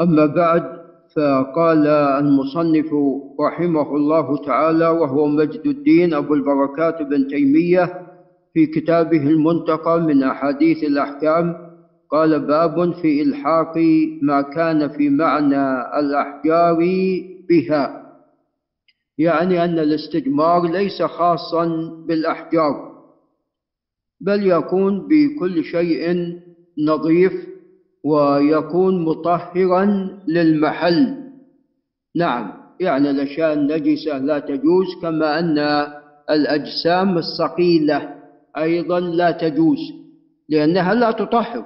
أما بعد فقال المصنف رحمه الله تعالى وهو مجد الدين أبو البركات بن تيمية في كتابه المنتقى من أحاديث الأحكام. قال باب في إلحاق ما كان في معنى الأحجار بها يعني أن الاستجمار ليس خاصا بالأحجار بل يكون بكل شيء نظيف ويكون مطهرا للمحل. نعم يعني الأشياء النجسة لا تجوز كما أن الأجسام الصقيلة أيضا لا تجوز لأنها لا تطهر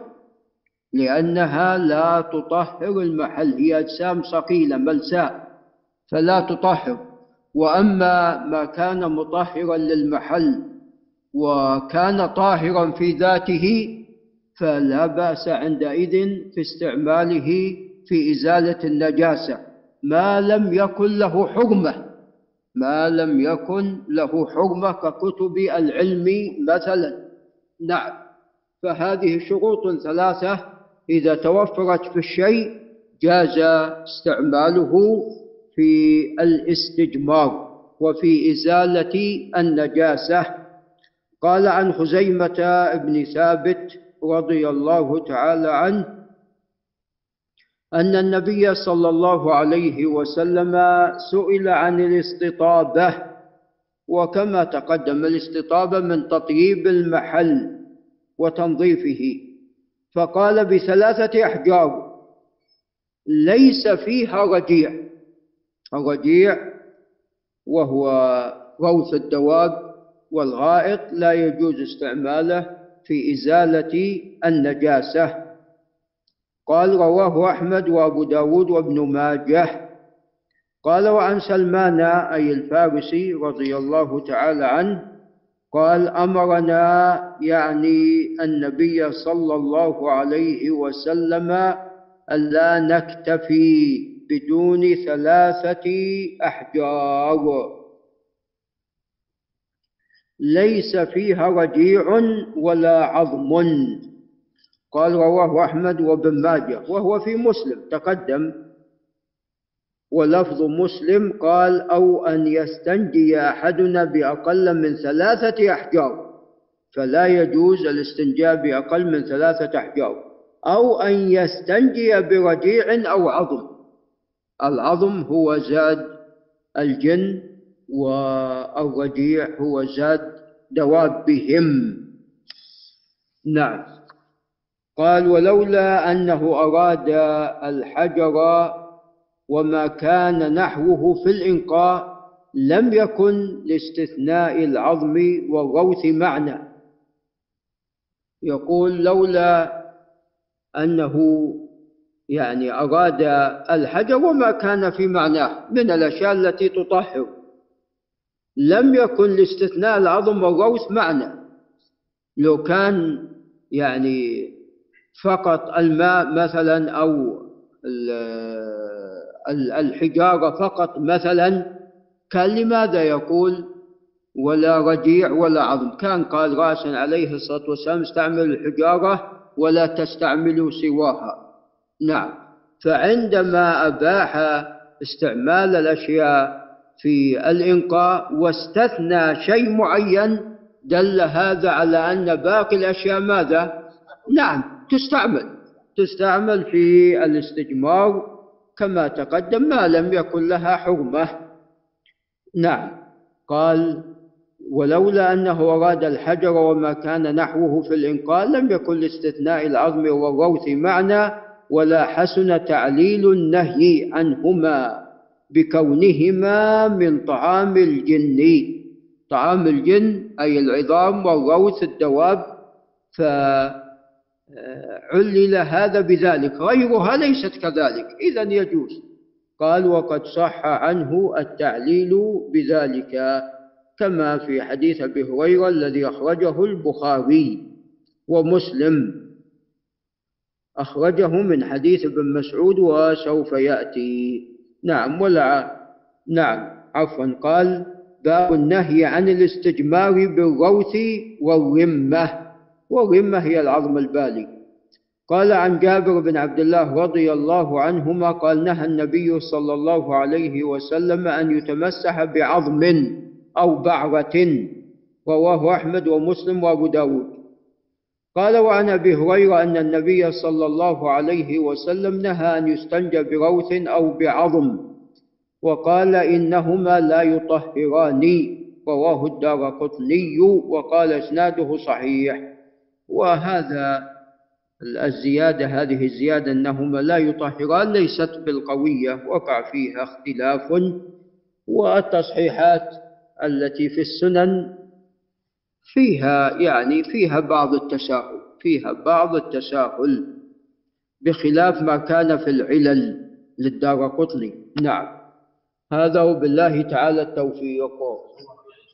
لأنها لا تطهر المحل. هي أجسام صقيلة ملساء فلا تطهر. وأما ما كان مطهرا للمحل وكان طاهرا في ذاته فلا بأس عندئذ في استعماله في إزالة النجاسة. ما لم يكن له حرمة ما لم يكن له حرمة ككتب العلم مثلا. نعم فهذه شروط ثلاثة. إذا توفرت في الشيء جاز استعماله في الاستجمار وفي إزالة النجاسة. قال عن خزيمة بن ثابت رضي الله تعالى عنه أن النبي صلى الله عليه وسلم سئل عن الاستطابة وكما تقدم الاستطابة من تطييب المحل وتنظيفه. فقال بثلاثة أحجار ليس فيها رجيع. الرجيع وهو روث الدواب والغائط لا يجوز استعماله. في إزالة النجاسة. قال رواه أحمد وأبو داود وابن ماجه. قال وعن سلمان أي الفارسي رضي الله تعالى عنه قال أمرنا يعني النبي صلى الله عليه وسلم ألا نكتفي بدون ثلاثة أحجار. ليس فيها رجيع ولا عظم. قال رواه أحمد وابن ماجه وهو في مسلم تقدم. ولفظ مسلم قال أو أن يستنجي أحدنا بأقل من ثلاثة أحجار فلا يجوز الاستنجاء بأقل من ثلاثة أحجار. أو أن يستنجي برجيع أو عظم. العظم هو زاد الجن والرجيع هو زاد دوابهم نعم. قال ولولا أنه أراد الحجر وما كان نحوه في الإنقاء لم يكن لاستثناء العظم والروث معنى. يقول لولا أنه يعني أراد الحجر وما كان في معناه من الأشياء التي تطهر. لم يكن لاستثناء العظم والروث معنى لو كان يعني فقط الماء مثلا أو الحجارة فقط مثلا كان لماذا يقول ولا رجيع ولا عظم؟ كان قال راسا عليه الصلاة والسلام استعمل الحجارة ولا تستعملوا سواها. نعم. فعندما أباح استعمال الأشياء في الإنقاء واستثنى شيء معين دل هذا على أن باقي الأشياء ماذا؟ نعم تستعمل. تستعمل في الاستجمار كما تقدم ما لم يكن لها حرمة نعم قال ولولا أنه أراد الحجر وما كان نحوه في الإنقاء لم يكن لاستثناء العظم والروث معنى ولا حسن تعليل النهي عنهما. بكونهما من طعام الجن. طعام الجن أي العظام والروث الدواب. فعلل هذا بذلك. غيرها ليست كذلك. إذا يجوز. قال وقد صح عنه التعليل بذلك كما في حديث أبي هريرة الذي أخرجه البخاري ومسلم. أخرجه من حديث ابن مسعود وسوف يأتي. نعم ولا نعم عفوا قال باب النهي عن الاستجمار بالروث والرمة. والرمة هي العظم البالي قال عن جابر بن عبد الله رضي الله عنهما قال نهى النبي صلى الله عليه وسلم أن يتمسح بعظم أو بعرة رواه أحمد ومسلم وأبو داود. قال وعن أبي هريرة أن النبي صلى الله عليه وسلم نهى أن يستنجى بروث أو بعظم وقال إنهما لا يطهران رواه الدار قطني وقال إسناده صحيح. وهذا الزيادة هذه الزيادة أنهما لا يطهران ليست بالقوية وقع فيها اختلاف والتصحيحات التي في السنن فيها يعني فيها بعض التساهل فيها بعض التساهل بخلاف ما كان في العلل للدار قطني. نعم. هذا وبالله تعالى التوفيق.